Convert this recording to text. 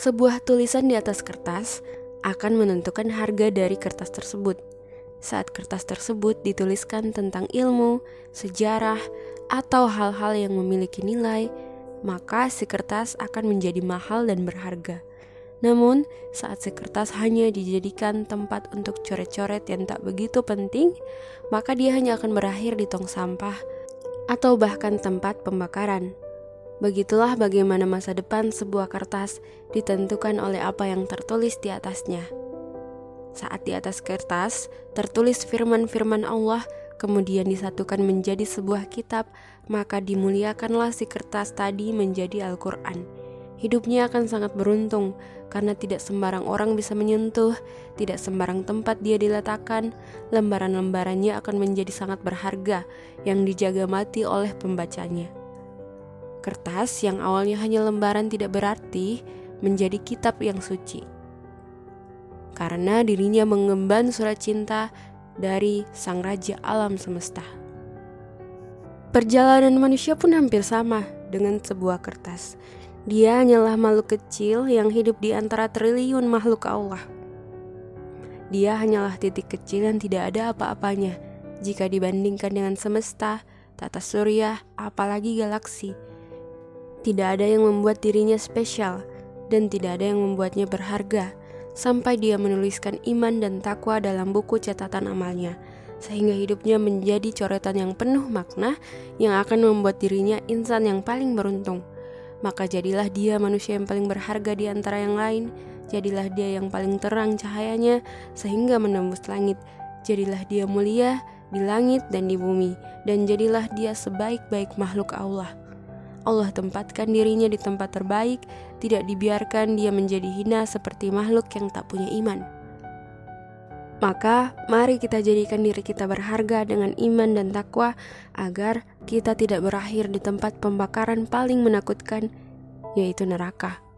Sebuah tulisan di atas kertas akan menentukan harga dari kertas tersebut. Saat kertas tersebut dituliskan tentang ilmu, sejarah, atau hal-hal yang memiliki nilai, maka si kertas akan menjadi mahal dan berharga. Namun, saat si kertas hanya dijadikan tempat untuk coret-coret yang tak begitu penting, maka dia hanya akan berakhir di tong sampah atau bahkan tempat pembakaran. Begitulah bagaimana masa depan sebuah kertas ditentukan oleh apa yang tertulis di atasnya. Saat di atas kertas tertulis firman-firman Allah, kemudian disatukan menjadi sebuah kitab, maka dimuliakanlah si kertas tadi menjadi Al-Quran. Hidupnya akan sangat beruntung karena tidak sembarang orang bisa menyentuh, tidak sembarang tempat dia diletakkan. Lembaran-lembarannya akan menjadi sangat berharga yang dijaga mati oleh pembacanya. Kertas yang awalnya hanya lembaran tidak berarti menjadi kitab yang suci. Karena dirinya mengemban surat cinta dari Sang Raja Alam Semesta. Perjalanan manusia pun hampir sama dengan sebuah kertas. Dia hanyalah makhluk kecil yang hidup di antara triliun makhluk Allah. Dia hanyalah titik kecil yang tidak ada apa-apanya jika dibandingkan dengan semesta, tata surya, apalagi galaksi tidak ada yang membuat dirinya spesial dan tidak ada yang membuatnya berharga sampai dia menuliskan iman dan takwa dalam buku catatan amalnya sehingga hidupnya menjadi coretan yang penuh makna yang akan membuat dirinya insan yang paling beruntung. Maka jadilah dia manusia yang paling berharga di antara yang lain, jadilah dia yang paling terang cahayanya sehingga menembus langit. Jadilah dia mulia di langit dan di bumi, dan jadilah dia sebaik-baik makhluk Allah. Allah tempatkan dirinya di tempat terbaik, tidak dibiarkan dia menjadi hina seperti makhluk yang tak punya iman. Maka, mari kita jadikan diri kita berharga dengan iman dan takwa agar kita tidak berakhir di tempat pembakaran paling menakutkan, yaitu neraka.